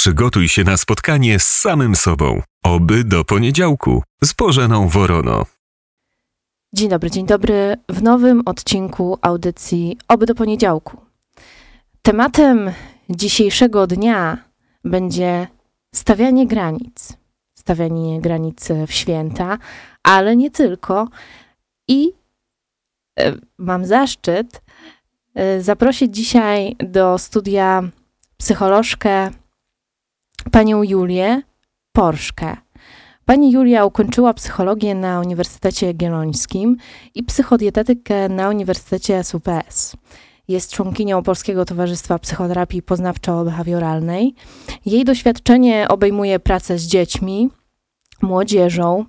Przygotuj się na spotkanie z samym sobą. Oby do poniedziałku z Bożeną Worono. Dzień dobry, dzień dobry w nowym odcinku audycji Oby do poniedziałku. Tematem dzisiejszego dnia będzie stawianie granic. Stawianie granic w święta, ale nie tylko. I e, mam zaszczyt e, zaprosić dzisiaj do studia psycholożkę panią Julię Porszkę. Pani Julia ukończyła psychologię na Uniwersytecie Jagiellońskim i psychodietetykę na Uniwersytecie SUPS. Jest członkinią Polskiego Towarzystwa Psychoterapii Poznawczo-Behawioralnej. Jej doświadczenie obejmuje pracę z dziećmi, młodzieżą,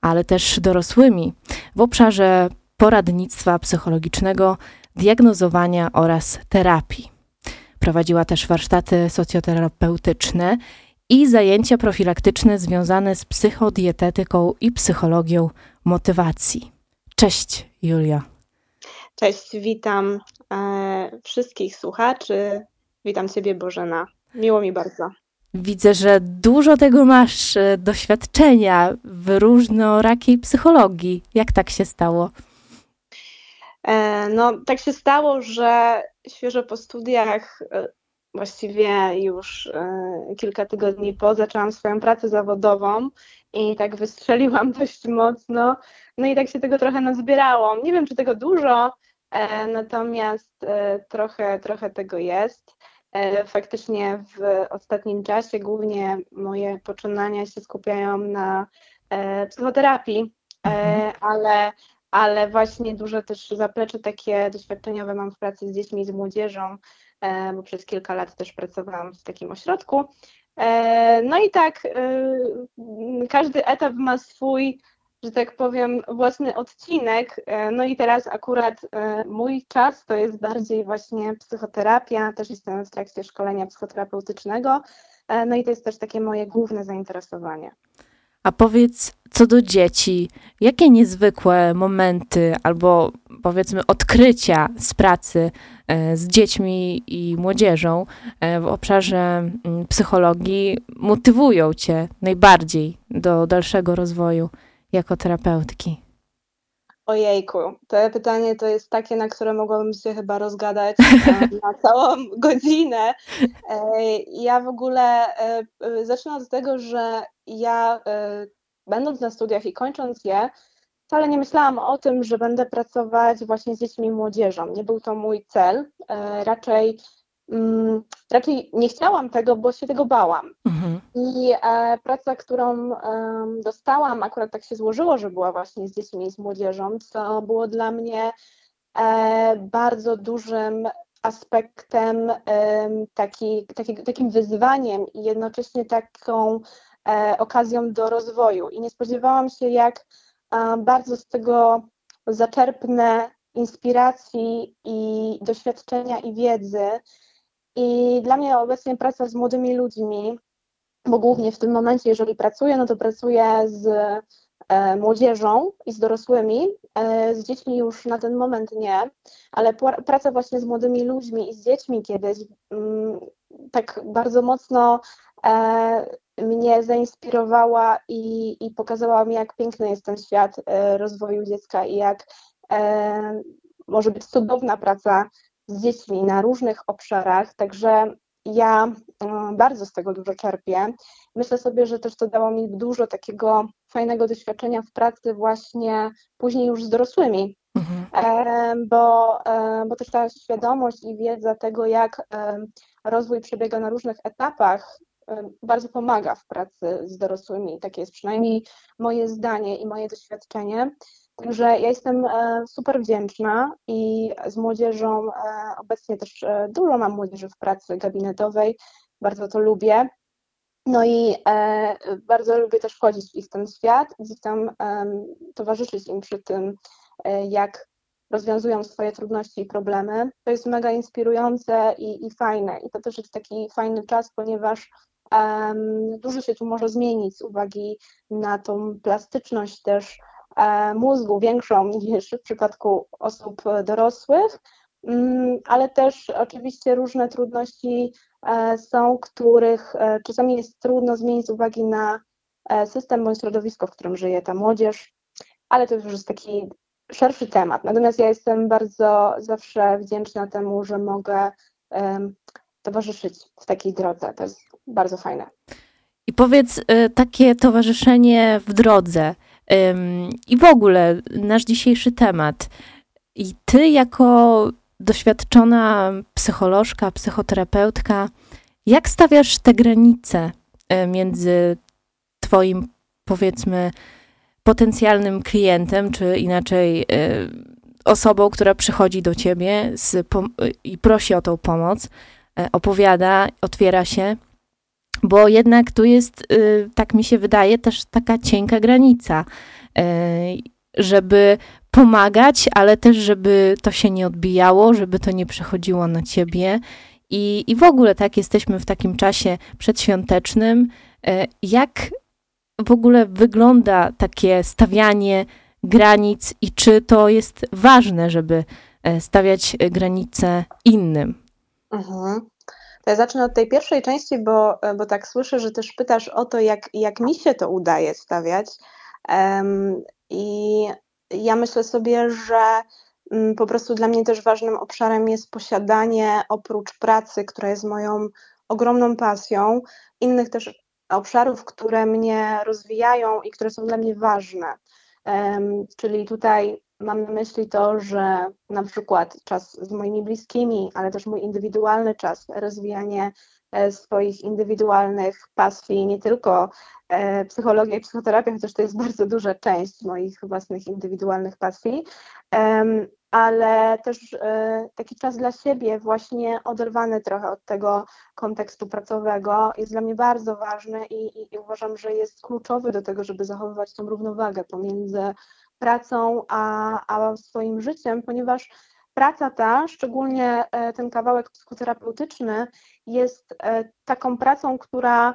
ale też dorosłymi w obszarze poradnictwa psychologicznego, diagnozowania oraz terapii. Prowadziła też warsztaty socjoterapeutyczne i zajęcia profilaktyczne związane z psychodietetyką i psychologią motywacji. Cześć, Julia. Cześć, witam e, wszystkich słuchaczy. Witam Ciebie, Bożena. Miło mi bardzo. Widzę, że dużo tego masz e, doświadczenia w różnorakiej psychologii. Jak tak się stało? E, no, tak się stało, że świeżo po studiach, e, właściwie już e, kilka tygodni po, zaczęłam swoją pracę zawodową i tak wystrzeliłam dość mocno. No i tak się tego trochę nazbierało. Nie wiem, czy tego dużo, natomiast trochę, trochę tego jest. Faktycznie w ostatnim czasie głównie moje poczynania się skupiają na psychoterapii, mhm. ale ale właśnie dużo też zaplecze takie doświadczeniowe mam w pracy z dziećmi i z młodzieżą, e, bo przez kilka lat też pracowałam w takim ośrodku. E, no i tak, e, każdy etap ma swój, że tak powiem, własny odcinek. No i teraz akurat mój czas to jest bardziej właśnie psychoterapia, też jestem w trakcie szkolenia psychoterapeutycznego. No i to jest też takie moje główne zainteresowanie. A powiedz, co do dzieci, jakie niezwykłe momenty albo powiedzmy odkrycia z pracy e, z dziećmi i młodzieżą e, w obszarze mm, psychologii motywują Cię najbardziej do dalszego rozwoju jako terapeutki? Ojejku, to pytanie to jest takie, na które mogłabym się chyba rozgadać na całą godzinę. E, ja w ogóle zacznę od tego, że ja będąc na studiach i kończąc je, wcale nie myślałam o tym, że będę pracować właśnie z dziećmi i młodzieżą. Nie był to mój cel. E, raczej, raczej nie chciałam tego, bo się tego bałam. Mhm. I e, praca, którą dostałam, akurat tak się złożyło, że była właśnie z dziećmi i z młodzieżą, co było dla mnie e, bardzo dużym aspektem, taki, taki, takim wyzwaniem i jednocześnie taką E, okazją do rozwoju i nie spodziewałam się, jak e, bardzo z tego zaczerpnę inspiracji i doświadczenia i wiedzy. I dla mnie obecnie praca z młodymi ludźmi, bo głównie w tym momencie, jeżeli pracuję, no to pracuję z e, młodzieżą i z dorosłymi, z dziećmi już na ten moment nie, ale praca właśnie z młodymi ludźmi i z dziećmi kiedyś mm, tak bardzo mocno mnie zainspirowała i, i pokazała mi, jak piękny jest ten świat e, rozwoju dziecka i jak e, może być cudowna praca z dziećmi na różnych obszarach. Także ja e, bardzo z tego dużo czerpię. Myślę sobie, że też to dało mi dużo takiego fajnego doświadczenia w pracy właśnie później już z dorosłymi, mhm. bo, bo też ta świadomość i wiedza tego, jak rozwój przebiega na różnych etapach bardzo pomaga w pracy z dorosłymi. Takie jest przynajmniej moje zdanie i moje doświadczenie. Także ja jestem e, super wdzięczna i z młodzieżą e, obecnie też e, dużo mam młodzieży w pracy gabinetowej, bardzo to lubię. No i bardzo lubię też wchodzić w ich ten świat, gdzieś tam towarzyszyć im przy tym, jak rozwiązują swoje trudności i problemy. To jest mega inspirujące i, i fajne. I to też jest taki fajny czas, ponieważ Dużo się tu może zmienić z uwagi na tą plastyczność też mózgu większą niż w przypadku osób dorosłych. mm, ale też oczywiście różne trudności są, których czasami jest trudno zmienić z uwagi na system bądź środowisko, w którym żyje ta młodzież, ale to już jest taki szerszy temat. Natomiast ja jestem bardzo zawsze wdzięczna temu, że mogę towarzyszyć w takiej drodze. To jest bardzo fajne. I powiedz, takie towarzyszenie w drodze i w ogóle nasz dzisiejszy temat. I ty, jako doświadczona psycholożka, psychoterapeutka, jak stawiasz te granice y, między Twoim, powiedzmy, potencjalnym klientem, czy inaczej y, osobą, która przychodzi do ciebie z, i prosi o tą pomoc, opowiada, otwiera się, bo jednak tu jest, y, tak mi się wydaje, też taka cienka granica, y, żeby pomagać, ale też, żeby to się nie odbijało, żeby to nie przechodziło na ciebie. I, I w ogóle tak jesteśmy w takim czasie przedświątecznym. Y, jak w ogóle wygląda takie stawianie granic i czy to jest ważne, żeby stawiać granice innym? Mhm. To ja zacznę od tej pierwszej części, bo, bo tak słyszę, że też pytasz o to, jak, jak mi się to udaje stawiać. Um, I ja myślę sobie, że um, po prostu dla mnie też ważnym obszarem jest posiadanie oprócz pracy, która jest moją ogromną pasją, innych też obszarów, które mnie rozwijają i które są dla mnie ważne. Um, czyli tutaj Mam na myśli to, że na przykład czas z moimi bliskimi, ale też mój indywidualny czas, rozwijanie e, swoich indywidualnych pasji, nie tylko e, psychologia i psychoterapia, chociaż to jest bardzo duża część moich własnych indywidualnych pasji, ale też e, taki czas dla siebie, właśnie oderwany trochę od tego kontekstu pracowego, jest dla mnie bardzo ważny i, i, i uważam, że jest kluczowy do tego, żeby zachowywać tą równowagę pomiędzy pracą, a, a swoim życiem, ponieważ praca ta, szczególnie e, ten kawałek psychoterapeutyczny, jest e, taką pracą, która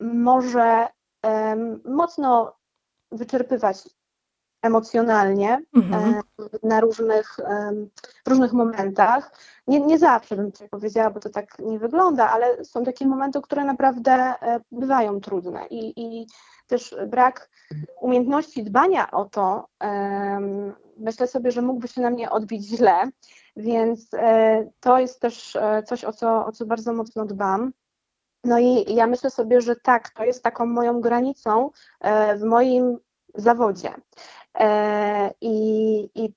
może mocno wyczerpywać emocjonalnie mhm. E, na różnych, w różnych momentach. Nie, nie zawsze bym tutaj powiedziała, bo to tak nie wygląda, ale są takie momenty, które naprawdę bywają trudne i, i też brak umiejętności dbania o to, myślę sobie, że mógłby się na mnie odbić źle, więc e, to jest też e, coś, o co, o co bardzo mocno dbam. No i ja myślę sobie, że tak, to jest taką moją granicą e, w moim zawodzie. I, i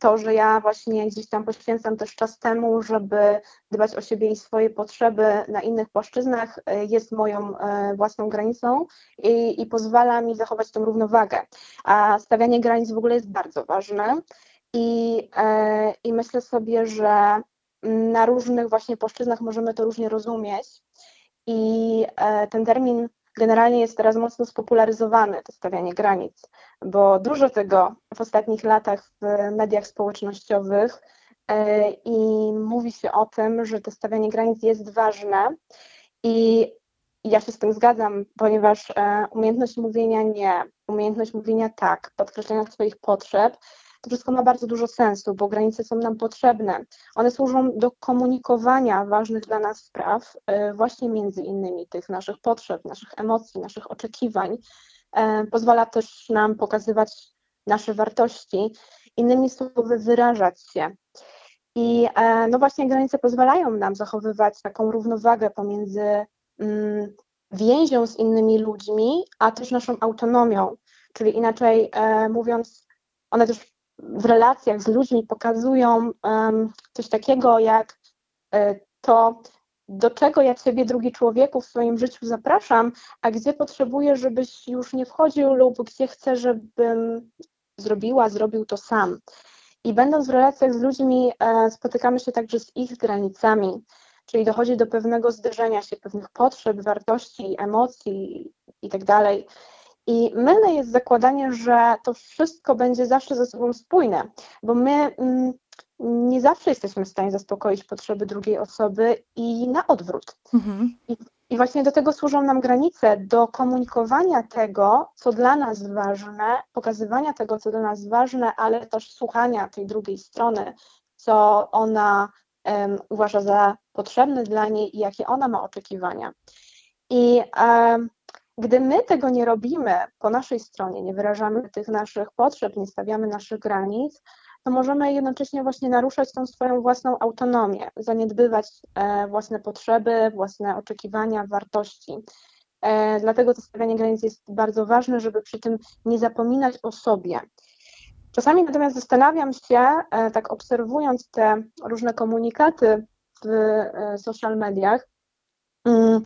to, że ja właśnie gdzieś tam poświęcam też czas temu, żeby dbać o siebie i swoje potrzeby na innych płaszczyznach, e, jest moją e, własną granicą i, i pozwala mi zachować tą równowagę. A stawianie granic w ogóle jest bardzo ważne i, e, i myślę sobie, że na różnych właśnie płaszczyznach możemy to różnie rozumieć i ten termin generalnie jest teraz mocno spopularyzowane, to stawianie granic, bo dużo tego w ostatnich latach w mediach społecznościowych e, i mówi się o tym, że to stawianie granic jest ważne. I ja się z tym zgadzam, ponieważ e, umiejętność mówienia nie, umiejętność mówienia tak, podkreślenia swoich potrzeb to wszystko ma bardzo dużo sensu, bo granice są nam potrzebne. One służą do komunikowania ważnych dla nas spraw, e, właśnie między innymi tych naszych potrzeb, naszych emocji, naszych oczekiwań. E, pozwala też nam pokazywać nasze wartości, innymi słowy, wyrażać się. I e, no właśnie granice pozwalają nam zachowywać taką równowagę pomiędzy mm, więzią z innymi ludźmi, a też naszą autonomią. Czyli inaczej mówiąc, one też w relacjach z ludźmi pokazują coś takiego jak e, to, do czego ja Ciebie, drugi człowieku, w swoim życiu zapraszam, a gdzie potrzebuję, żebyś już nie wchodził lub gdzie chcę, żebym zrobiła, zrobił to sam. I będąc w relacjach z ludźmi, e, spotykamy się także z ich granicami, czyli dochodzi do pewnego zderzenia się pewnych potrzeb, wartości, emocji itd. I mylne jest zakładanie, że to wszystko będzie zawsze ze sobą spójne, bo my mm, nie zawsze jesteśmy w stanie zaspokoić potrzeby drugiej osoby i na odwrót. Mhm. I, I, właśnie do tego służą nam granice, do komunikowania tego, co dla nas ważne, pokazywania tego, co dla nas ważne, ale też słuchania tej drugiej strony, co ona um, uważa za potrzebne dla niej i jakie ona ma oczekiwania. I um, gdy my tego nie robimy po naszej stronie, nie wyrażamy tych naszych potrzeb, nie stawiamy naszych granic, to możemy jednocześnie właśnie naruszać tą swoją własną autonomię, zaniedbywać e, własne potrzeby, własne oczekiwania, wartości. E, dlatego to stawianie granic jest bardzo ważne, żeby przy tym nie zapominać o sobie. Czasami natomiast zastanawiam się, e, tak obserwując te różne komunikaty w social mediach, mm,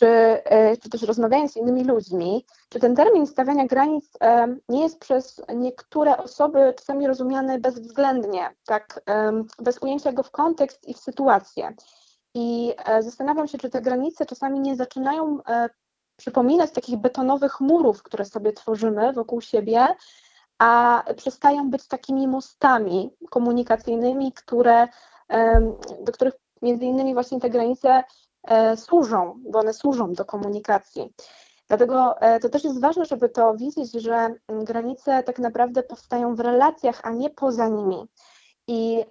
czy, e, czy też rozmawiając z innymi ludźmi, czy ten termin stawiania granic e, nie jest przez niektóre osoby czasami rozumiany bezwzględnie, tak, bez ujęcia go w kontekst i w sytuację. I e, zastanawiam się, czy te granice czasami nie zaczynają przypominać takich betonowych murów, które sobie tworzymy wokół siebie, a przestają być takimi mostami komunikacyjnymi, które, do których między innymi właśnie te granice E, służą, bo one służą do komunikacji. Dlatego e, to też jest ważne, żeby to widzieć, że granice tak naprawdę powstają w relacjach, a nie poza nimi. I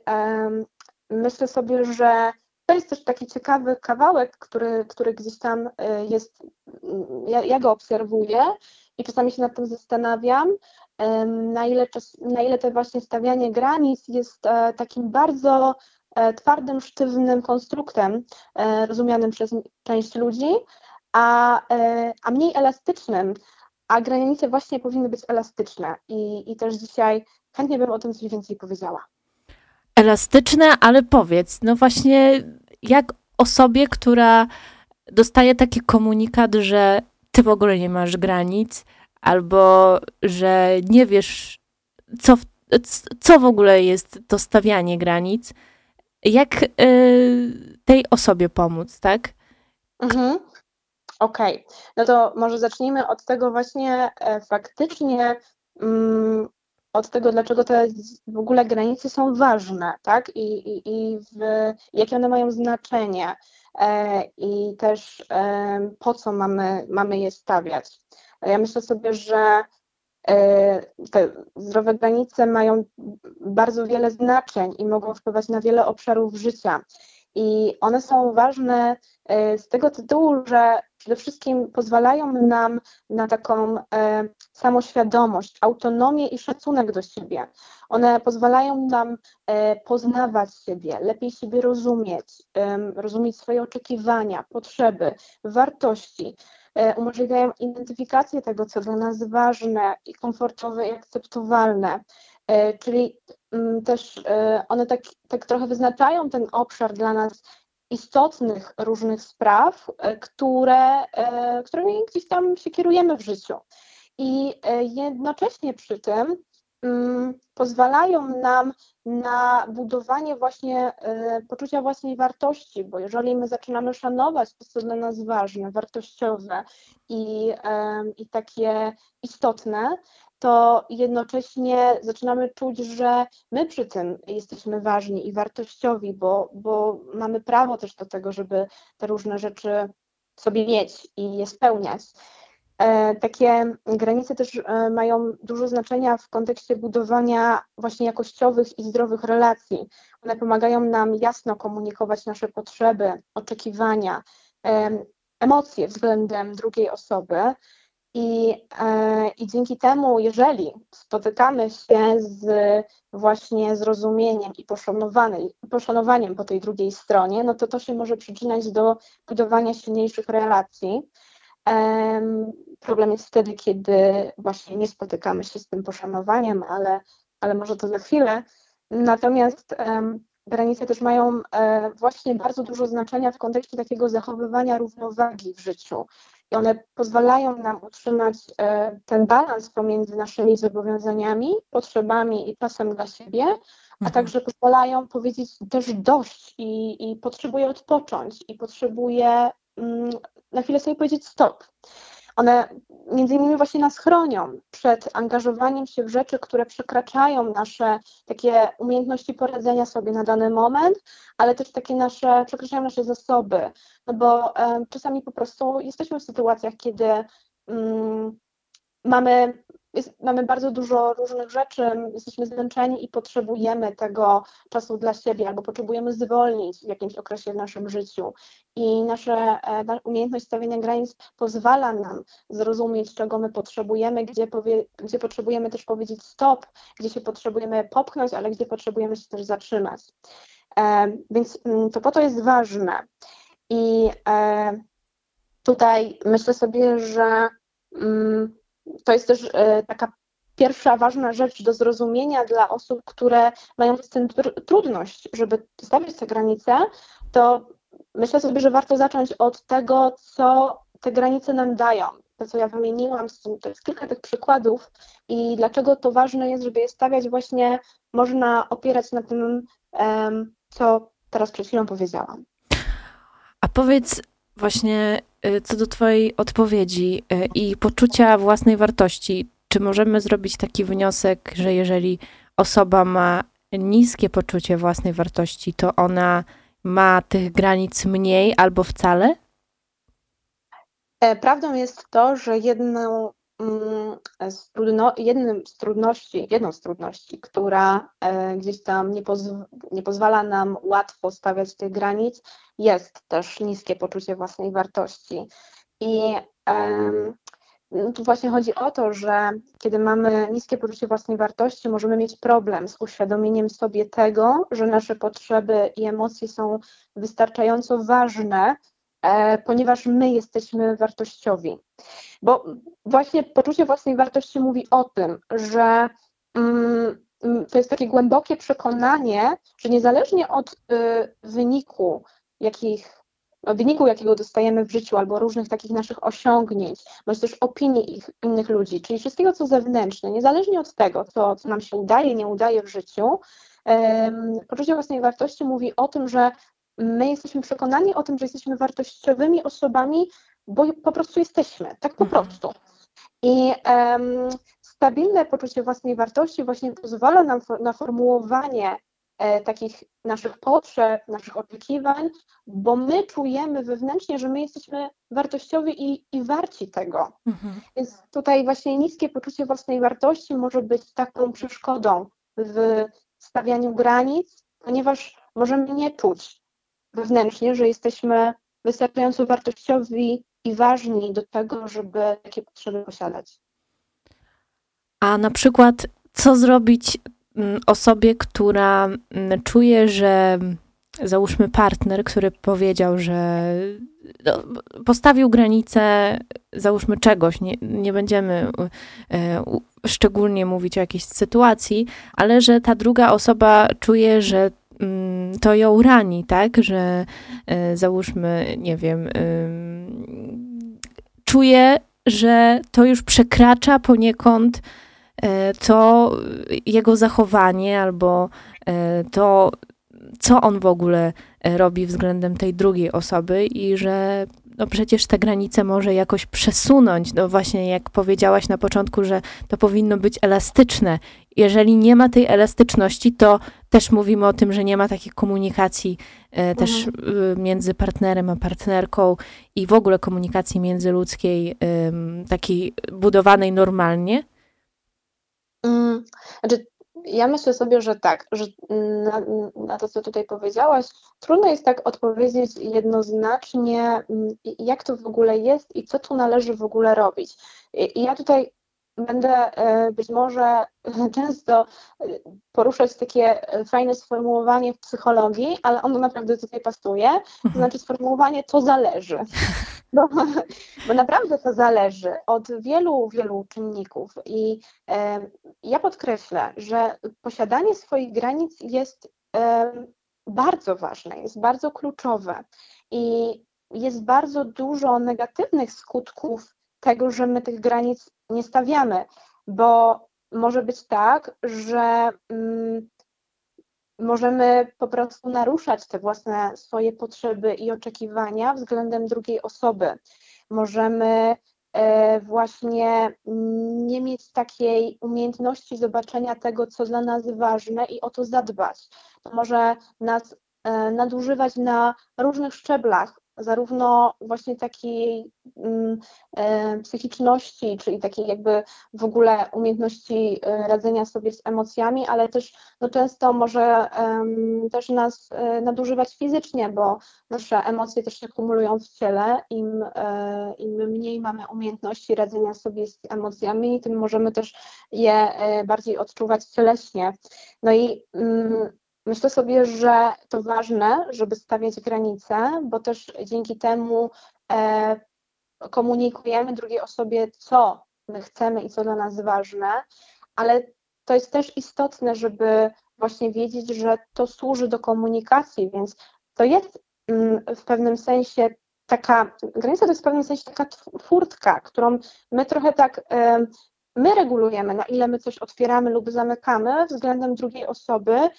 myślę sobie, że to jest też taki ciekawy kawałek, który, który gdzieś tam e, jest, ja, ja go obserwuję i czasami się nad tym zastanawiam, na ile, czas, na ile to właśnie stawianie granic jest takim bardzo E, twardym, sztywnym konstruktem e, rozumianym przez część ludzi, a, e, a mniej elastycznym, a granice właśnie powinny być elastyczne i, i też dzisiaj chętnie bym o tym coś więcej powiedziała. Elastyczne, ale powiedz, no właśnie jak osobie, która dostaje taki komunikat, że ty w ogóle nie masz granic, albo że nie wiesz, co, co w ogóle jest to stawianie granic, jak y, tej osobie pomóc, tak? Mhm. Okej, okay. no to może zacznijmy od tego właśnie e, faktycznie, mm, od tego, dlaczego te w ogóle granice są ważne, tak? I, i, i w, jakie one mają znaczenie e, i też e, po co mamy, mamy je stawiać. Ja myślę sobie, że te zdrowe granice mają bardzo wiele znaczeń i mogą wpływać na wiele obszarów życia. I one są ważne e, z tego tytułu, że przede wszystkim pozwalają nam na taką e, samoświadomość, autonomię i szacunek do siebie. One pozwalają nam poznawać siebie, lepiej siebie rozumieć, rozumieć swoje oczekiwania, potrzeby, wartości. E, umożliwiają identyfikację tego, co dla nas ważne i komfortowe i akceptowalne. E, czyli mm, też e, one tak, tak trochę wyznaczają ten obszar dla nas istotnych różnych spraw, które, którymi gdzieś tam się kierujemy w życiu. I jednocześnie przy tym pozwalają nam na budowanie właśnie e, poczucia własnej wartości, bo jeżeli my zaczynamy szanować to, co dla nas ważne, wartościowe i, i takie istotne, to jednocześnie zaczynamy czuć, że my przy tym jesteśmy ważni i wartościowi, bo, bo mamy prawo też do tego, żeby te różne rzeczy sobie mieć i je spełniać. E, takie granice też e, mają dużo znaczenia w kontekście budowania właśnie jakościowych i zdrowych relacji. One pomagają nam jasno komunikować nasze potrzeby, oczekiwania, emocje względem drugiej osoby. I, e, I dzięki temu, jeżeli spotykamy się z właśnie zrozumieniem i poszanowaniem po tej drugiej stronie, no to to się może przyczyniać do budowania silniejszych relacji. Problem jest wtedy, kiedy właśnie nie spotykamy się z tym poszanowaniem, ale, ale może to za chwilę. Natomiast granice też mają e, właśnie bardzo dużo znaczenia w kontekście takiego zachowywania równowagi w życiu. I one pozwalają nam utrzymać e, ten balans pomiędzy naszymi zobowiązaniami, potrzebami i czasem dla siebie, a mhm. także pozwalają powiedzieć też dość i, i potrzebuję odpocząć i potrzebuję mm, na chwilę sobie powiedzieć stop. One między innymi właśnie nas chronią przed angażowaniem się w rzeczy, które przekraczają nasze takie umiejętności poradzenia sobie na dany moment, ale też takie nasze, przekraczają nasze zasoby, no bo um, czasami po prostu jesteśmy w sytuacjach, kiedy um, mamy jest, mamy bardzo dużo różnych rzeczy, jesteśmy zmęczeni i potrzebujemy tego czasu dla siebie, albo potrzebujemy zwolnić w jakimś okresie w naszym życiu. I nasze, e, umiejętność stawiania granic pozwala nam zrozumieć, czego my potrzebujemy, gdzie, powie, gdzie potrzebujemy też powiedzieć stop, gdzie się potrzebujemy popchnąć, ale gdzie potrzebujemy się też zatrzymać. E, więc mm, to po to jest ważne. I e, tutaj myślę sobie, że mm, to jest też e, taka pierwsza ważna rzecz do zrozumienia dla osób, które mają z tym trudność, żeby stawiać te granice, to myślę sobie, że warto zacząć od tego, co te granice nam dają. To, co ja wymieniłam, to jest kilka tych przykładów i dlaczego to ważne jest, żeby je stawiać właśnie, można opierać na tym, co teraz przed chwilą powiedziałam. A powiedz właśnie co do Twojej odpowiedzi y, i poczucia własnej wartości, czy możemy zrobić taki wniosek, że jeżeli osoba ma niskie poczucie własnej wartości, to ona ma tych granic mniej albo wcale? E, prawdą jest to, że jedną z trudno, jednym z trudności, jedną z trudności, która e, gdzieś tam nie, pozw nie pozwala nam łatwo stawiać tych granic, jest też niskie poczucie własnej wartości. I um, tu właśnie chodzi o to, że kiedy mamy niskie poczucie własnej wartości, możemy mieć problem z uświadomieniem sobie tego, że nasze potrzeby i emocje są wystarczająco ważne, ponieważ my jesteśmy wartościowi. Bo właśnie poczucie własnej wartości mówi o tym, że mm, to jest takie głębokie przekonanie, że niezależnie od y, wyniku, jakich wyniku, jakiego dostajemy w życiu, albo różnych takich naszych osiągnięć, bądź też opinii ich, innych ludzi, czyli wszystkiego, co zewnętrzne, niezależnie od tego, co, co nam się udaje, nie udaje w życiu, poczucie własnej wartości mówi o tym, że my jesteśmy przekonani o tym, że jesteśmy wartościowymi osobami, bo po prostu jesteśmy, tak po mhm. prostu. I um, stabilne poczucie własnej wartości właśnie pozwala nam na formułowanie e, takich naszych potrzeb, naszych oczekiwań, bo my czujemy wewnętrznie, że my jesteśmy wartościowi i, i warci tego. Mhm. Więc tutaj właśnie niskie poczucie własnej wartości może być taką przeszkodą w stawianiu granic, ponieważ możemy nie czuć wewnętrznie, że jesteśmy wystarczająco wartościowi i ważni do tego, żeby takie potrzeby posiadać. A na przykład, co zrobić mm, osobie, która mm, czuje, że załóżmy partner, który powiedział, że no, postawił granicę, załóżmy czegoś, nie, nie będziemy e, szczególnie mówić o jakiejś sytuacji, ale że ta druga osoba czuje, że to ją rani, tak, że e, załóżmy, nie wiem, czuje, że to już przekracza poniekąd e, to jego zachowanie albo e, to, co on w ogóle robi względem tej drugiej osoby i że no przecież te granice może jakoś przesunąć. No właśnie, jak powiedziałaś na początku, że to powinno być elastyczne. Jeżeli nie ma tej elastyczności, to też mówimy o tym, że nie ma takiej komunikacji e, też mhm. y, między partnerem a partnerką i w ogóle komunikacji międzyludzkiej, takiej budowanej normalnie. Mm, znaczy, ja myślę sobie, że tak, że na, na, to, co tutaj powiedziałaś, trudno jest tak odpowiedzieć jednoznacznie, mm, jak to w ogóle jest i co tu należy w ogóle robić. I ja tutaj będę e, być może często e, poruszać takie e, fajne sformułowanie w psychologii, ale ono naprawdę tutaj pasuje, to mhm. znaczy sformułowanie to zależy. Bo, bo naprawdę to zależy od wielu, wielu czynników i e, ja podkreślę, że posiadanie swoich granic jest e, bardzo ważne, jest bardzo kluczowe i jest bardzo dużo negatywnych skutków tego, że my tych granic nie stawiamy, bo może być tak, że mm, możemy po prostu naruszać te własne swoje potrzeby i oczekiwania względem drugiej osoby. Możemy e, właśnie nie mieć takiej umiejętności zobaczenia tego, co dla nas ważne i o to zadbać. To może nas e, nadużywać na różnych szczeblach zarówno właśnie takiej mm, e, psychiczności, czyli takiej jakby w ogóle umiejętności e, radzenia sobie z emocjami, ale też no często może też nas e, nadużywać fizycznie, bo nasze emocje też się kumulują w ciele. Im, im mniej mamy umiejętności radzenia sobie z emocjami, tym możemy też je bardziej odczuwać cieleśnie. No i mm, Myślę sobie, że to ważne, żeby stawiać granice, bo też dzięki temu e, komunikujemy drugiej osobie, co my chcemy i co dla nas ważne, ale to jest też istotne, żeby właśnie wiedzieć, że to służy do komunikacji, więc to jest mm, w pewnym sensie taka, granica to jest w pewnym sensie taka furtka, którą my trochę tak, e, my regulujemy, na ile my coś otwieramy lub zamykamy względem drugiej osoby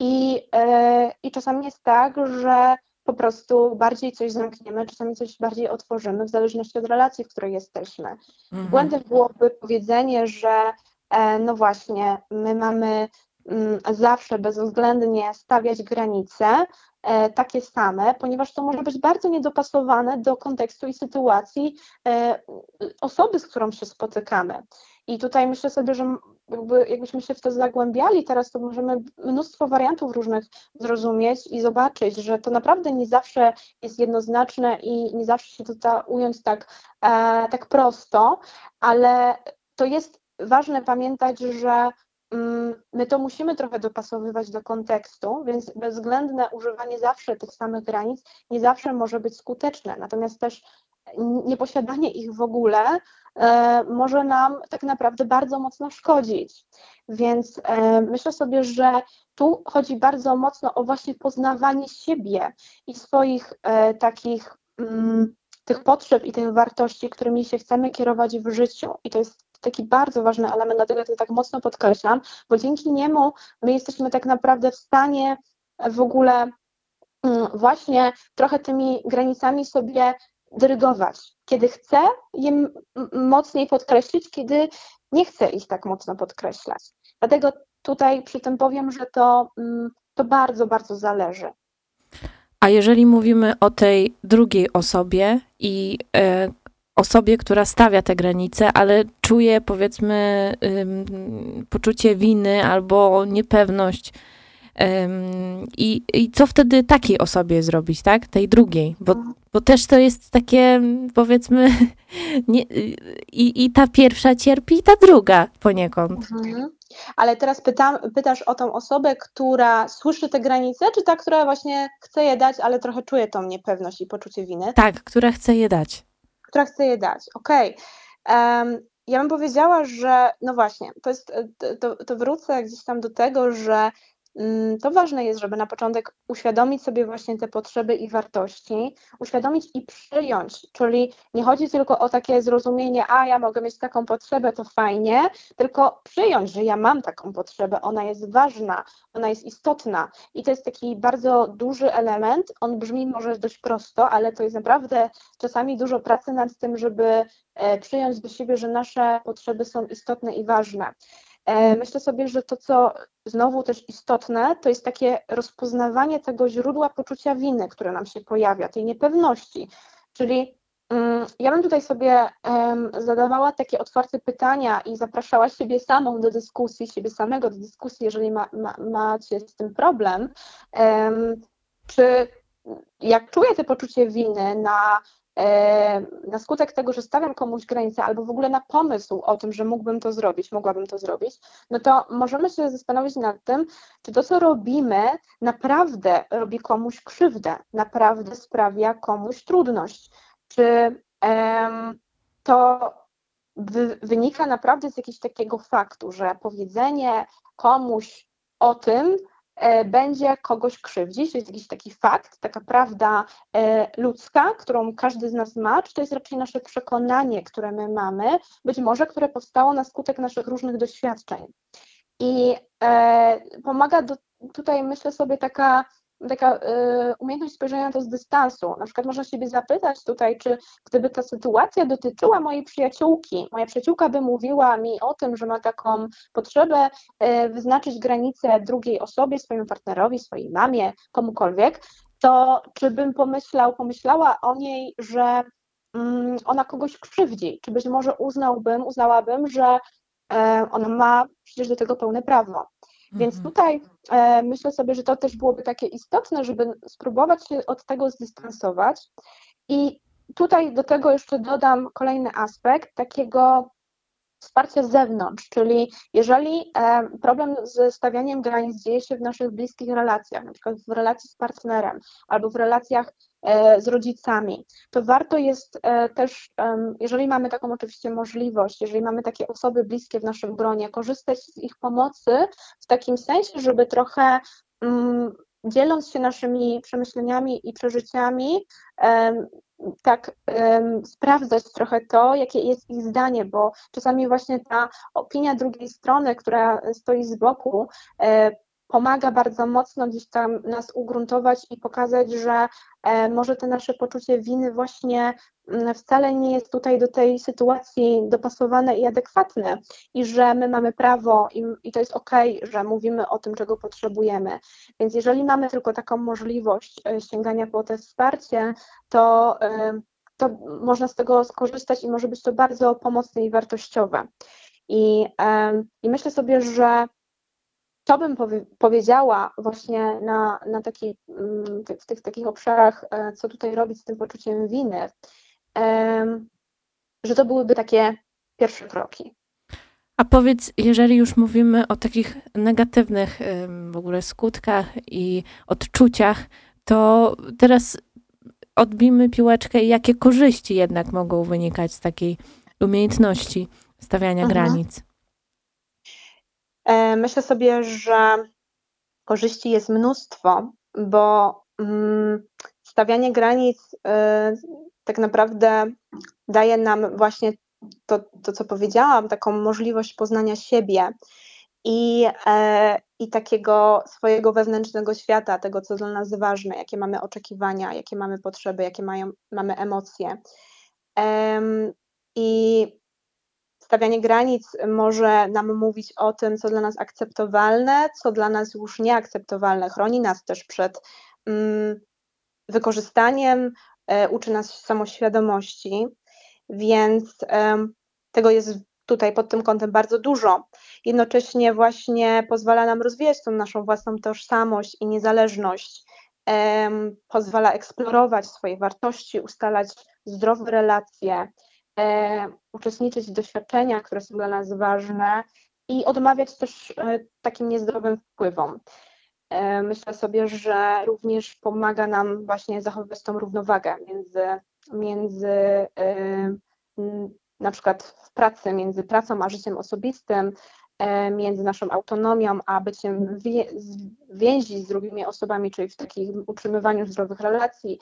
i, e, I czasami jest tak, że po prostu bardziej coś zamkniemy, czasami coś bardziej otworzymy, w zależności od relacji, w której jesteśmy. Mhm. Błędem byłoby powiedzenie, że e, no właśnie, my mamy mm, zawsze bezwzględnie stawiać granice, e, takie same, ponieważ to może być bardzo niedopasowane do kontekstu i sytuacji osoby, z którą się spotykamy. I tutaj myślę sobie, że jakby, jakbyśmy się w to zagłębiali teraz, to możemy mnóstwo wariantów różnych zrozumieć i zobaczyć, że to naprawdę nie zawsze jest jednoznaczne i nie zawsze się to da ująć tak, e, tak prosto, ale to jest ważne pamiętać, że mm, my to musimy trochę dopasowywać do kontekstu, więc bezwzględne używanie zawsze tych samych granic nie zawsze może być skuteczne. Natomiast też nieposiadanie ich w ogóle e, może nam tak naprawdę bardzo mocno szkodzić. Więc e, myślę sobie, że tu chodzi bardzo mocno o właśnie poznawanie siebie i swoich e, takich mm, tych potrzeb i tych wartości, którymi się chcemy kierować w życiu. I to jest taki bardzo ważny element, dlatego to tak mocno podkreślam, bo dzięki niemu my jesteśmy tak naprawdę w stanie w ogóle mm, właśnie trochę tymi granicami sobie dyrygować. Kiedy chcę je mocniej podkreślić, kiedy nie chcę ich tak mocno podkreślać. Dlatego tutaj przy tym powiem, że to, mm, to bardzo, bardzo zależy. A jeżeli mówimy o tej drugiej osobie i e, osobie, która stawia te granice, ale czuje powiedzmy poczucie winy albo niepewność, i, I co wtedy takiej osobie zrobić, tak? Tej drugiej, bo, bo też to jest takie, powiedzmy, nie, i, i ta pierwsza cierpi, i ta druga poniekąd. Mhm. Ale teraz pytam, pytasz o tą osobę, która słyszy te granice, czy ta, która właśnie chce je dać, ale trochę czuje tą niepewność i poczucie winy? Tak, która chce je dać. Która chce je dać, okej. Okay. Um, ja bym powiedziała, że no właśnie, to jest, to, to wrócę gdzieś tam do tego, że to ważne jest, żeby na początek uświadomić sobie właśnie te potrzeby i wartości, uświadomić i przyjąć, czyli nie chodzi tylko o takie zrozumienie, a ja mogę mieć taką potrzebę, to fajnie, tylko przyjąć, że ja mam taką potrzebę, ona jest ważna, ona jest istotna i to jest taki bardzo duży element, on brzmi może dość prosto, ale to jest naprawdę czasami dużo pracy nad tym, żeby e, przyjąć do siebie, że nasze potrzeby są istotne i ważne. E, myślę sobie, że to, co znowu też istotne, to jest takie rozpoznawanie tego źródła poczucia winy, które nam się pojawia, tej niepewności. Czyli mm, ja bym tutaj sobie zadawała takie otwarte pytania i zapraszała siebie samą do dyskusji, siebie samego do dyskusji, jeżeli ma, ma, macie z tym problem. Czy jak czuję to poczucie winy na na skutek tego, że stawiam komuś granicę albo w ogóle na pomysł o tym, że mógłbym to zrobić, mogłabym to zrobić, no to możemy się zastanowić nad tym, czy to, co robimy, naprawdę robi komuś krzywdę, naprawdę sprawia komuś trudność, czy to wynika naprawdę z jakiegoś takiego faktu, że powiedzenie komuś o tym, E, będzie kogoś krzywdzić, to jest jakiś taki fakt, taka prawda e, ludzka, którą każdy z nas ma, czy to jest raczej nasze przekonanie, które my mamy, być może które powstało na skutek naszych różnych doświadczeń. I e, pomaga do, tutaj, myślę sobie, taka taka y, umiejętność spojrzenia to z dystansu. Na przykład można siebie zapytać tutaj, czy gdyby ta sytuacja dotyczyła mojej przyjaciółki, moja przyjaciółka by mówiła mi o tym, że ma taką potrzebę y, wyznaczyć granicę drugiej osobie, swojemu partnerowi, swojej mamie, komukolwiek, to czy bym pomyślał, pomyślała o niej, że mm, ona kogoś krzywdzi, czy być może uznałbym, uznałabym, że e, ona ma przecież do tego pełne prawo. Więc Mhm. tutaj e, myślę sobie, że to też byłoby takie istotne, żeby spróbować się od tego zdystansować. I tutaj do tego jeszcze dodam kolejny aspekt takiego wsparcia z zewnątrz, czyli jeżeli e, problem ze stawianiem granic dzieje się w naszych bliskich relacjach, na przykład w relacji z partnerem albo w relacjach e, z rodzicami, to warto jest e, też, jeżeli mamy taką oczywiście możliwość, jeżeli mamy takie osoby bliskie w naszym gronie, korzystać z ich pomocy w takim sensie, żeby trochę mm, dzieląc się naszymi przemyśleniami i przeżyciami, tak em, sprawdzać trochę to, jakie jest ich zdanie, bo czasami właśnie ta opinia drugiej strony, która stoi z boku, e, pomaga bardzo mocno gdzieś tam nas ugruntować i pokazać, że e, może to nasze poczucie winy właśnie wcale nie jest tutaj do tej sytuacji dopasowane i adekwatne i że my mamy prawo i, i to jest okej, że mówimy o tym, czego potrzebujemy. Więc jeżeli mamy tylko taką możliwość e, sięgania po to wsparcie, to, e, to można z tego skorzystać i może być to bardzo pomocne i wartościowe. I, em, i myślę sobie, że to bym powie, powiedziała właśnie na, na taki, mm, w tych takich obszarach, e, co tutaj robić z tym poczuciem winy, że to byłyby takie pierwsze kroki. A powiedz, jeżeli już mówimy o takich negatywnych w ogóle skutkach i odczuciach, to teraz odbijmy piłeczkę i jakie korzyści jednak mogą wynikać z takiej umiejętności stawiania Mhm. granic? E, Myślę sobie, że korzyści jest mnóstwo, bo mm, stawianie granic e, tak naprawdę daje nam właśnie to, to, co powiedziałam, taką możliwość poznania siebie i, e, i takiego swojego wewnętrznego świata, tego, co dla nas ważne, jakie mamy oczekiwania, jakie mamy potrzeby, jakie mają, mamy emocje. Em, I stawianie granic może nam mówić o tym, co dla nas akceptowalne, co dla nas już nieakceptowalne. Chroni nas też przed mm, wykorzystaniem, e, uczy nas samoświadomości, więc tego jest tutaj pod tym kątem bardzo dużo. Jednocześnie właśnie pozwala nam rozwijać tą naszą własną tożsamość i niezależność. Pozwala eksplorować swoje wartości, ustalać zdrowe relacje, e, uczestniczyć w doświadczeniach, które są dla nas ważne i odmawiać też e, takim niezdrowym wpływom. E, Myślę sobie, że również pomaga nam właśnie zachowywać tą równowagę między, między e, na przykład w pracy, między pracą a życiem osobistym, e, między naszą autonomią a byciem więzi z drugimi osobami, czyli w takim utrzymywaniu zdrowych relacji,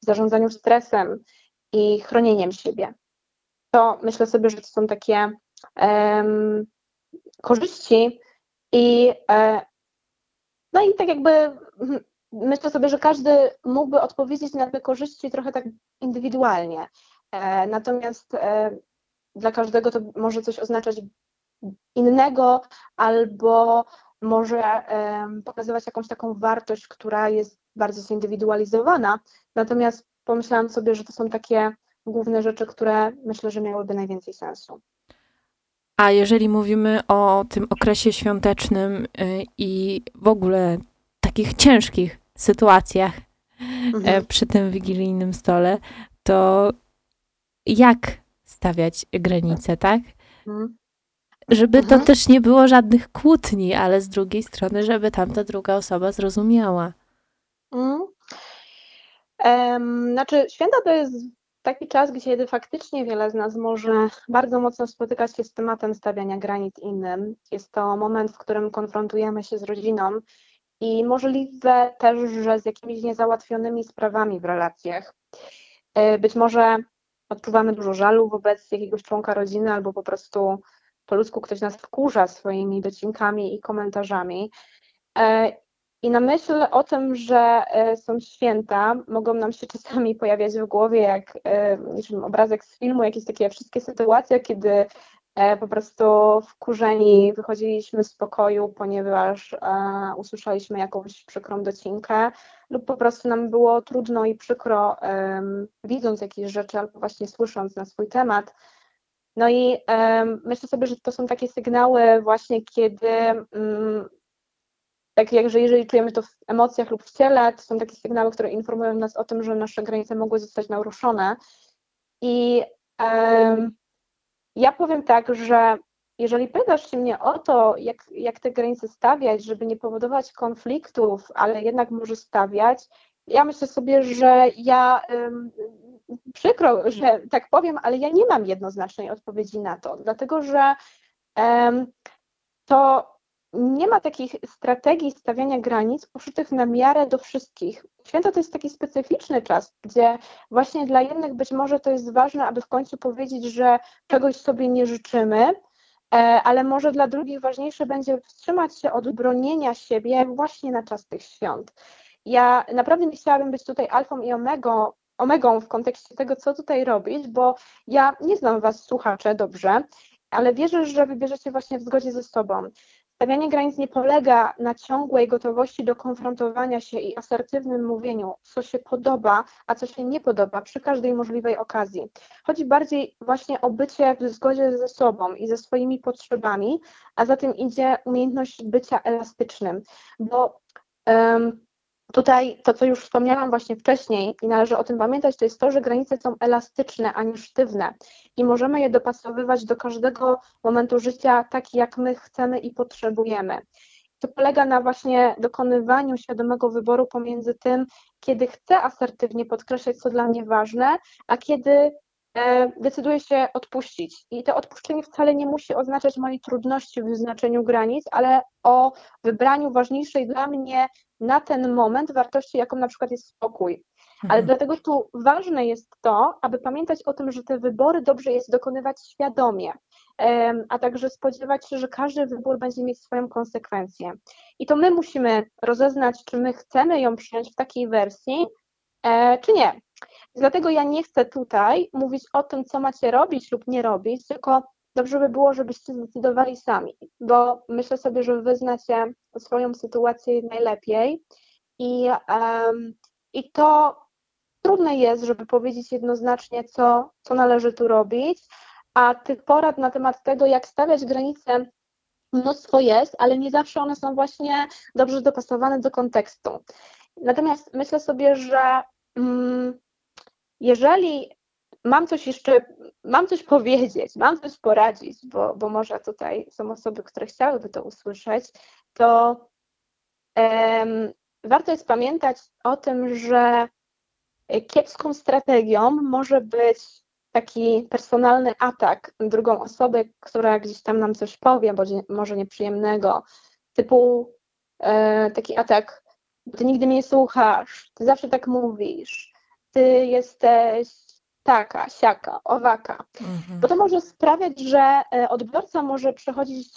zarządzaniu stresem i chronieniem siebie. To myślę sobie, że to są takie em, korzyści i no i tak jakby myślę sobie, że każdy mógłby odpowiedzieć na te korzyści trochę tak indywidualnie. E, Natomiast e, dla każdego to może coś oznaczać innego, albo może pokazywać jakąś taką wartość, która jest bardzo zindywidualizowana. Natomiast pomyślałam sobie, że to są takie główne rzeczy, które myślę, że miałyby najwięcej sensu. A jeżeli mówimy o tym okresie świątecznym y, i w ogóle takich ciężkich sytuacjach e, Mhm. przy tym wigilijnym stole, to jak stawiać granice, tak? Mhm. Żeby to Mhm. też nie było żadnych kłótni, ale z drugiej strony, żeby tamta druga osoba zrozumiała. Mm. Em, Znaczy, święta to jest taki czas, kiedy faktycznie wiele z nas może bardzo mocno spotykać się z tematem stawiania granic innym. Jest to moment, w którym konfrontujemy się z rodziną i możliwe też, że z jakimiś niezałatwionymi sprawami w relacjach. E, Być może odczuwamy dużo żalu wobec jakiegoś członka rodziny, albo po prostu po ludzku ktoś nas wkurza swoimi docinkami i komentarzami. I na myśl o tym, że e, są święta, mogą nam się czasami pojawiać w głowie jak e, niczym obrazek z filmu, jakieś takie wszystkie sytuacje, kiedy e, po prostu wkurzeni wychodziliśmy z pokoju, ponieważ usłyszeliśmy jakąś przykrą docinkę lub po prostu nam było trudno i przykro widząc jakieś rzeczy albo właśnie słysząc na swój temat. No i myślę sobie, że to są takie sygnały właśnie, kiedy mm, tak jak, że jeżeli czujemy to w emocjach lub w ciele, to są takie sygnały, które informują nas o tym, że nasze granice mogły zostać naruszone. I um, ja powiem tak, że jeżeli pytasz się mnie o to, jak, jak te granice stawiać, żeby nie powodować konfliktów, ale jednak może stawiać, ja myślę sobie, że ja um, przykro, że tak powiem, ale ja nie mam jednoznacznej odpowiedzi na to, dlatego że um, to nie ma takich strategii stawiania granic poszytych na miarę do wszystkich. Święto to jest taki specyficzny czas, gdzie właśnie dla jednych być może to jest ważne, aby w końcu powiedzieć, że czegoś sobie nie życzymy, e, ale może dla drugich ważniejsze będzie wstrzymać się od bronienia siebie właśnie na czas tych świąt. Ja naprawdę nie chciałabym być tutaj alfą i omegą, omegą w kontekście tego, co tutaj robić, bo ja nie znam Was, słuchacze, dobrze, ale wierzę, że wybierzecie właśnie w zgodzie ze sobą. Stawianie granic nie polega na ciągłej gotowości do konfrontowania się i asertywnym mówieniu, co się podoba, a co się nie podoba przy każdej możliwej okazji. Chodzi bardziej właśnie o bycie w zgodzie ze sobą i ze swoimi potrzebami, a za tym idzie umiejętność bycia elastycznym, bo um, Tutaj to, co już wspomniałam właśnie wcześniej i należy o tym pamiętać, to jest to, że granice są elastyczne, a nie sztywne i możemy je dopasowywać do każdego momentu życia tak, jak my chcemy i potrzebujemy. To polega na właśnie dokonywaniu świadomego wyboru pomiędzy tym, kiedy chcę asertywnie podkreślać, co dla mnie ważne, a kiedy E, decyduje się odpuścić. I to odpuszczenie wcale nie musi oznaczać mojej trudności w wyznaczeniu granic, ale o wybraniu ważniejszej dla mnie na ten moment wartości, jaką na przykład jest spokój. Ale mhm. dlatego tu ważne jest to, aby pamiętać o tym, że te wybory dobrze jest dokonywać świadomie, a także spodziewać się, że każdy wybór będzie mieć swoją konsekwencję. I to my musimy rozeznać, czy my chcemy ją przyjąć w takiej wersji, e, czy nie. Dlatego ja nie chcę tutaj mówić o tym, co macie robić lub nie robić, tylko dobrze by było, żebyście zdecydowali sami, bo myślę sobie, że wy znacie swoją sytuację najlepiej i, um, i to trudne jest, żeby powiedzieć jednoznacznie, co, co należy tu robić, a tych porad na temat tego, jak stawiać granice, mnóstwo jest, ale nie zawsze one są właśnie dobrze dopasowane do kontekstu. Natomiast myślę sobie, że mm, jeżeli mam coś jeszcze, mam coś powiedzieć, mam coś poradzić, bo, bo może tutaj są osoby, które chciałyby to usłyszeć, to um, warto jest pamiętać o tym, że kiepską strategią może być taki personalny atak drugą osobę, która gdzieś tam nam coś powie, bo może nieprzyjemnego, typu e, taki atak, ty nigdy mnie nie słuchasz, ty zawsze tak mówisz, ty jesteś taka, siaka, owaka. Mhm. Bo to może sprawiać, że e, odbiorca może przechodzić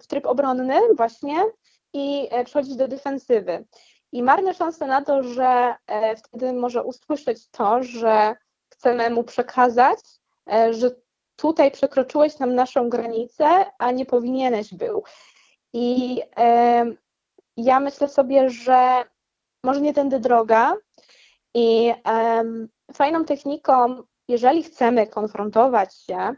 w tryb obronny właśnie i e, przechodzić do defensywy. I marne szanse na to, że e, wtedy może usłyszeć to, że chcemy mu przekazać, że tutaj przekroczyłeś nam naszą granicę, a nie powinieneś był. I ja myślę sobie, że może nie tędy droga, i um, fajną techniką, jeżeli chcemy konfrontować się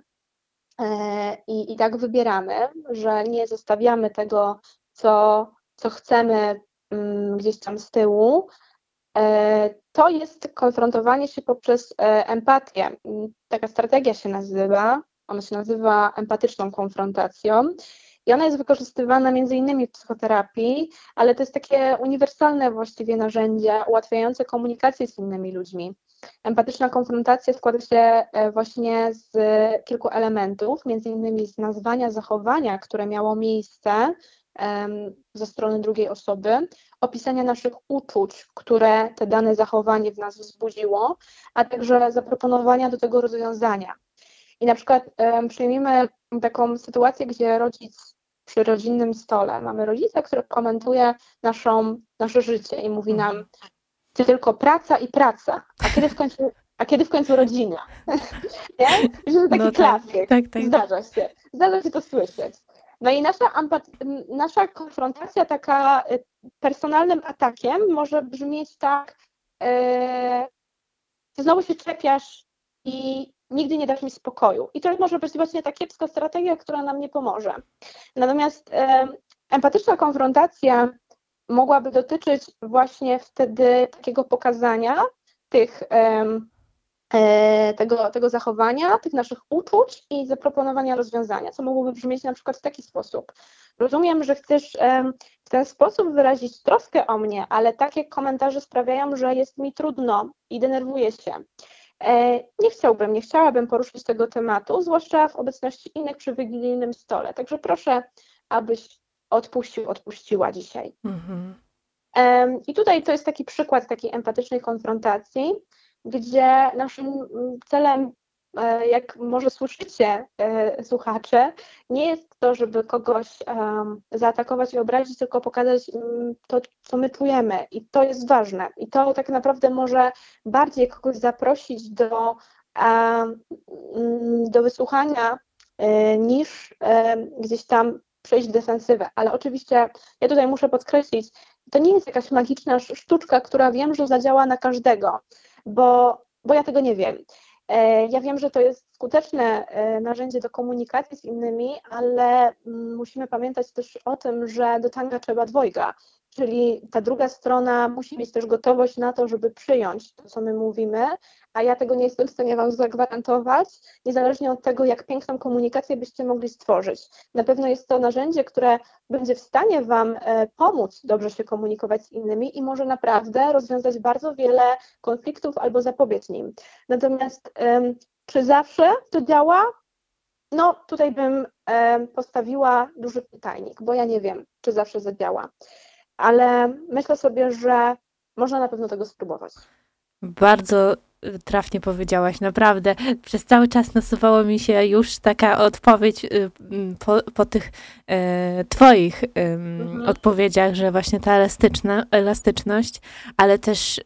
e, i, i tak wybieramy, że nie zostawiamy tego, co, co chcemy um, gdzieś tam z tyłu, e, to jest konfrontowanie się poprzez e, empatię. Taka strategia się nazywa, ona się nazywa empatyczną konfrontacją. I ona jest wykorzystywana między innymi w psychoterapii, ale to jest takie uniwersalne właściwie narzędzie ułatwiające komunikację z innymi ludźmi. Empatyczna konfrontacja składa się e, właśnie z kilku elementów, między innymi z nazwania zachowania, które miało miejsce ze strony drugiej osoby, opisania naszych uczuć, które te dane zachowanie w nas wzbudziło, a także zaproponowania do tego rozwiązania. I na przykład przyjmijmy taką sytuację, gdzie rodzic przy rodzinnym stole mamy rodzica, który komentuje naszą, nasze życie i mówi nam, mhm. ty tylko praca i praca, a kiedy w końcu, a kiedy w końcu rodzina? Nie? Że taki No tak, klasyk. tak, tak. Zdarza się. Zdarza się to słyszeć. No i nasza, nasza konfrontacja taka y, personalnym atakiem może brzmieć tak, ty znowu się czepiasz i nigdy nie dasz mi spokoju. I to może być właśnie ta kiepska strategia, która nam nie pomoże. Natomiast e, empatyczna konfrontacja mogłaby dotyczyć właśnie wtedy takiego pokazania tych, e, tego, tego zachowania, tych naszych uczuć i zaproponowania rozwiązania, co mogłoby brzmieć na przykład w taki sposób. Rozumiem, że chcesz em, w ten sposób wyrazić troskę o mnie, ale takie komentarze sprawiają, że jest mi trudno i denerwuję się. E, Nie chciałbym, nie chciałabym poruszyć tego tematu, zwłaszcza w obecności innych przy wigilijnym stole. Także proszę, abyś odpuścił, odpuściła dzisiaj. Mhm. I tutaj to jest taki przykład takiej empatycznej konfrontacji, gdzie naszym celem, jak może słyszycie, e, słuchacze, nie jest to, żeby kogoś zaatakować i obrazić, tylko pokazać mm, to, co my czujemy. I to jest ważne. I to tak naprawdę może bardziej kogoś zaprosić do, mm, do wysłuchania, e, niż gdzieś tam przejść w defensywę. Ale oczywiście ja tutaj muszę podkreślić, to nie jest jakaś magiczna sz- sztuczka, która wiem, że zadziała na każdego, bo, bo ja tego nie wiem. E, Ja wiem, że to jest skuteczne e, narzędzie do komunikacji z innymi, ale mm, musimy pamiętać też o tym, że do tanga trzeba dwojga, czyli ta druga strona musi mieć też gotowość na to, żeby przyjąć to, co my mówimy, a ja tego nie jestem w stanie Wam zagwarantować, niezależnie od tego, jak piękną komunikację byście mogli stworzyć. Na pewno jest to narzędzie, które będzie w stanie Wam e, pomóc dobrze się komunikować z innymi i może naprawdę rozwiązać bardzo wiele konfliktów albo zapobiec nim. Natomiast czy zawsze to działa? No, tutaj bym postawiła duży pytajnik, bo ja nie wiem, czy zawsze zadziała, ale myślę sobie, że można na pewno tego spróbować. Bardzo y, trafnie powiedziałaś, naprawdę. Przez cały czas nasuwało mi się już taka odpowiedź y, po, po tych e, twoich ym, Mhm. odpowiedziach, że właśnie ta elastyczna, elastyczność, ale też y,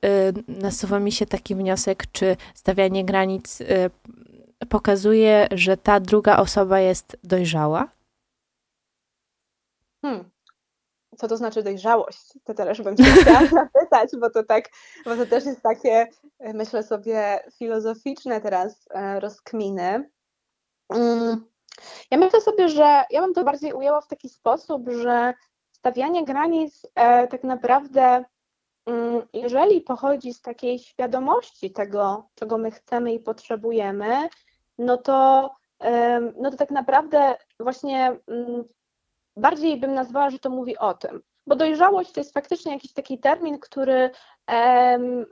nasuwa mi się taki wniosek, czy stawianie granic pokazuje, że ta druga osoba jest dojrzała? Hmm. Co to znaczy dojrzałość? To też bym się chciała zapytać, bo to tak, bo to też jest takie, e, myślę sobie, filozoficzne teraz e, rozkminy. Mm, Ja myślę sobie, że ja bym to bardziej ujęła w taki sposób, że stawianie granic e, tak naprawdę, mm, jeżeli pochodzi z takiej świadomości tego, czego my chcemy i potrzebujemy, no to, no to tak naprawdę właśnie mm, bardziej bym nazwała, że to mówi o tym. Bo dojrzałość to jest faktycznie jakiś taki termin, który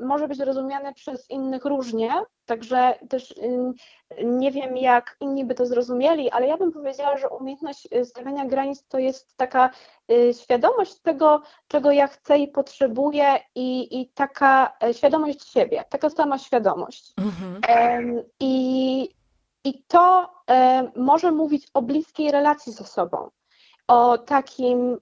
może być rozumiany przez innych różnie, także też ym, nie wiem, jak inni by to zrozumieli, ale ja bym powiedziała, że umiejętność y, stawiania granic to jest taka y, świadomość tego, czego ja chcę i potrzebuję, i, i taka e, świadomość siebie, taka sama świadomość. Mhm. I, i to em, może mówić o bliskiej relacji ze sobą, o takim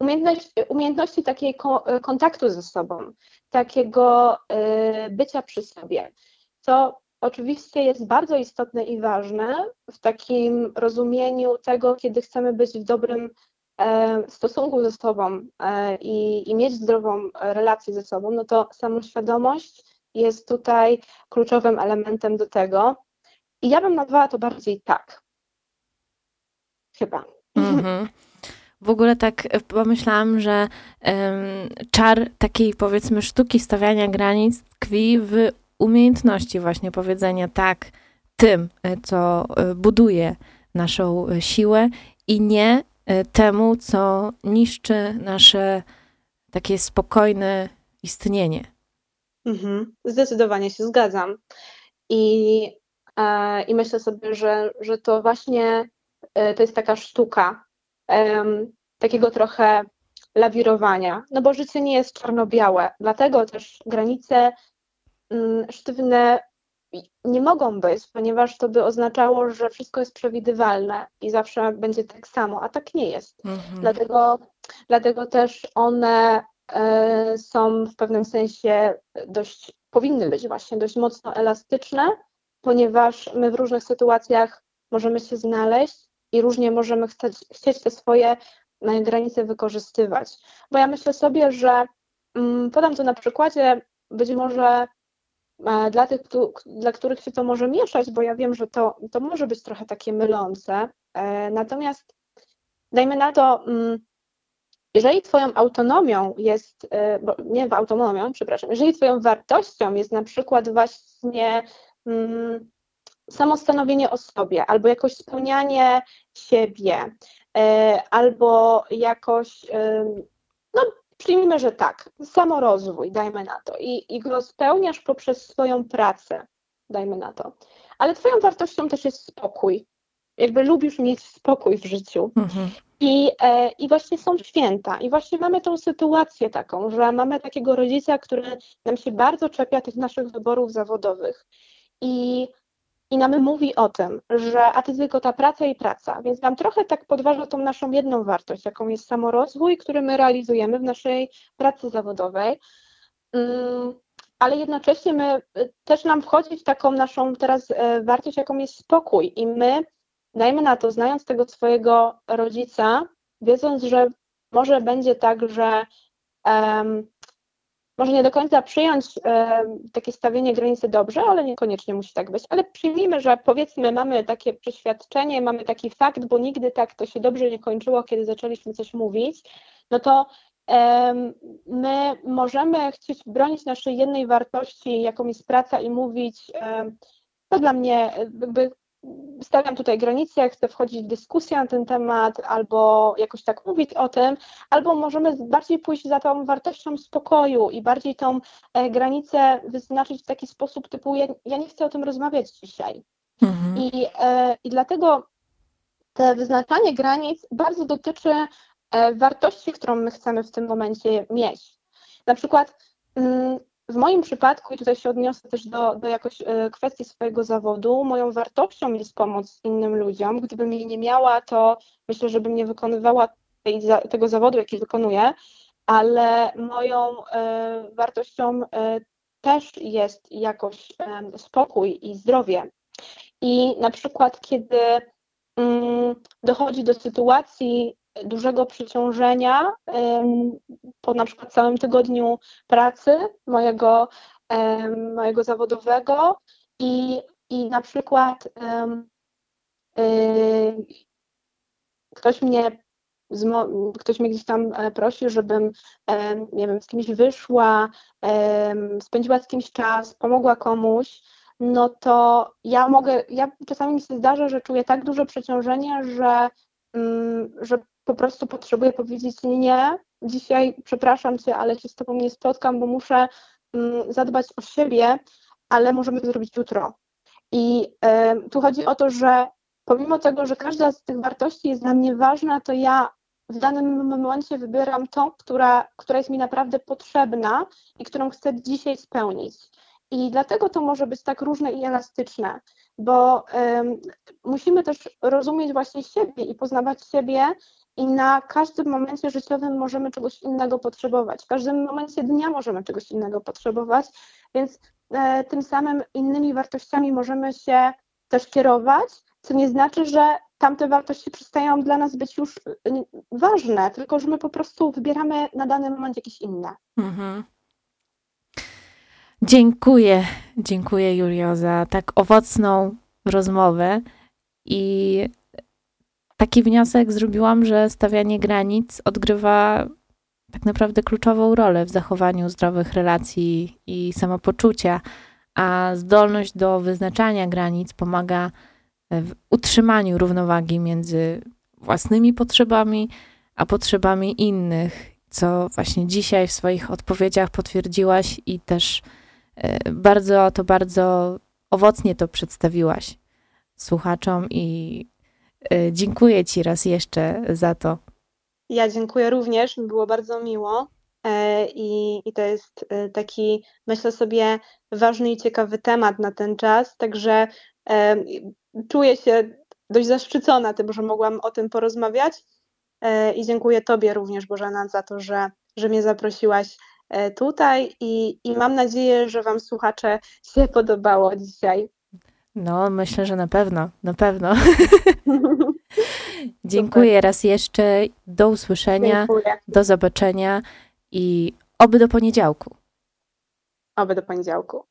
umiejętności, umiejętności takiej ko- kontaktu ze sobą, takiego e, bycia przy sobie, co oczywiście jest bardzo istotne i ważne w takim rozumieniu tego, kiedy chcemy być w dobrym e, stosunku ze sobą e, i, i mieć zdrową relację ze sobą, no to samoświadomość jest tutaj kluczowym elementem do tego. I ja bym nazwała to bardziej tak. Chyba. Mhm. W ogóle tak e, pomyślałam, że em, czar takiej powiedzmy sztuki stawiania granic tkwi w umiejętności właśnie powiedzenia tak tym, e, co e, buduje naszą siłę i nie temu, co niszczy nasze takie spokojne istnienie. Mhm. Zdecydowanie się zgadzam. I, e, i myślę sobie, że, że to właśnie to jest taka sztuka em, takiego trochę lawirowania, no bo życie nie jest czarno-białe, dlatego też granice mm, sztywne nie mogą być, ponieważ to by oznaczało, że wszystko jest przewidywalne i zawsze będzie tak samo, a tak nie jest. Mhm. Dlatego, dlatego też one e, są w pewnym sensie dość, powinny być właśnie dość mocno elastyczne ponieważ my w różnych sytuacjach możemy się znaleźć i różnie możemy chcieć, chcieć te swoje e, granice wykorzystywać. Bo ja myślę sobie, że mm, podam to na przykładzie być może e, dla tych, dla których się to może mieszać, bo ja wiem, że to, to może być trochę takie mylące. E, natomiast dajmy na to, mm, jeżeli Twoją autonomią jest, nie autonomią, przepraszam, jeżeli Twoją wartością jest na przykład właśnie samostanowienie o sobie, albo jakoś spełnianie siebie, e, albo jakoś, e, no przyjmijmy, że tak, samorozwój, dajmy na to, i, i go spełniasz poprzez swoją pracę, dajmy na to. Ale twoją wartością też jest spokój. Jakby lubisz mieć spokój w życiu. Mhm. I, e, I właśnie są święta. I właśnie mamy tą sytuację taką, że mamy takiego rodzica, który nam się bardzo czepia tych naszych wyborów zawodowych. I i nam mówi o tym, że a ty tylko ta praca i praca, więc nam trochę tak podważa tą naszą jedną wartość, jaką jest samorozwój, który my realizujemy w naszej pracy zawodowej, mm, ale jednocześnie my y, też nam wchodzi w taką naszą teraz e, wartość, jaką jest spokój. I my, dajmy na to, znając tego swojego rodzica, wiedząc, że może będzie tak, że um, może nie do końca przyjąć e, takie stawienie granicy dobrze, ale niekoniecznie musi tak być. Ale przyjmijmy, że powiedzmy mamy takie przeświadczenie, mamy taki fakt, bo nigdy tak to się dobrze nie kończyło, kiedy zaczęliśmy coś mówić, no to e, my możemy chcieć bronić naszej jednej wartości, jaką jest praca i mówić, e, to dla mnie jakby stawiam tutaj granice, chcę wchodzić w dyskusję na ten temat, albo jakoś tak mówić o tym, albo możemy bardziej pójść za tą wartością spokoju i bardziej tą e, granicę wyznaczyć w taki sposób typu ja, ja nie chcę o tym rozmawiać dzisiaj. Mhm. I, e, I dlatego te wyznaczanie granic bardzo dotyczy e, wartości, którą my chcemy w tym momencie mieć. Na przykład mm, w moim przypadku, i tutaj się odniosę też do, do jakoś e, kwestii swojego zawodu, moją wartością jest pomoc innym ludziom. Gdybym jej nie miała, to myślę, że bym nie wykonywała tej, tego zawodu, jaki wykonuję, ale moją e, wartością e, też jest jakoś spokój i zdrowie. I na przykład, kiedy mm, dochodzi do sytuacji, dużego przeciążenia po na przykład całym tygodniu pracy mojego, mojego zawodowego i, i na przykład y, ktoś mnie ktoś mnie gdzieś tam e, prosi, żebym, nie wiem, z kimś wyszła, spędziła z kimś czas, pomogła komuś, no to ja mogę, ja czasami mi się zdarza, że czuję tak duże przeciążenie, że, mm, że po prostu potrzebuję powiedzieć nie, dzisiaj przepraszam Cię, ale się z Tobą nie spotkam, bo muszę mm, zadbać o siebie, ale możemy to zrobić jutro. I y, tu chodzi o to, że pomimo tego, że każda z tych wartości jest dla mnie ważna, to ja w danym momencie wybieram tą, która, która jest mi naprawdę potrzebna i którą chcę dzisiaj spełnić. I dlatego to może być tak różne i elastyczne, bo um, musimy też rozumieć właśnie siebie i poznawać siebie i na każdym momencie życiowym możemy czegoś innego potrzebować. W każdym momencie dnia możemy czegoś innego potrzebować, więc e, tym samym innymi wartościami możemy się też kierować, co nie znaczy, że tamte wartości przestają dla nas być już e, ważne, tylko że my po prostu wybieramy na dany moment jakieś inne. Mhm. Dziękuję, dziękuję Julio za tak owocną rozmowę i taki wniosek zrobiłam, że stawianie granic odgrywa tak naprawdę kluczową rolę w zachowaniu zdrowych relacji i samopoczucia, a zdolność do wyznaczania granic pomaga w utrzymaniu równowagi między własnymi potrzebami a potrzebami innych, co właśnie dzisiaj w swoich odpowiedziach potwierdziłaś i też e, bardzo to bardzo owocnie to przedstawiłaś słuchaczom i dziękuję Ci raz jeszcze za to. Ja dziękuję również, mi było bardzo miło. E, I, I to jest e, taki, myślę sobie, ważny i ciekawy temat na ten czas. Także czuję się dość zaszczycona tym, że mogłam o tym porozmawiać. I dziękuję Tobie również, Bożena, za to, że, że mnie zaprosiłaś tutaj. I, I mam nadzieję, że Wam słuchacze się podobało dzisiaj. No, myślę, że na pewno, na pewno. Dziękuję raz jeszcze. Do usłyszenia, Dziękuję. do zobaczenia i oby do poniedziałku. Oby do poniedziałku.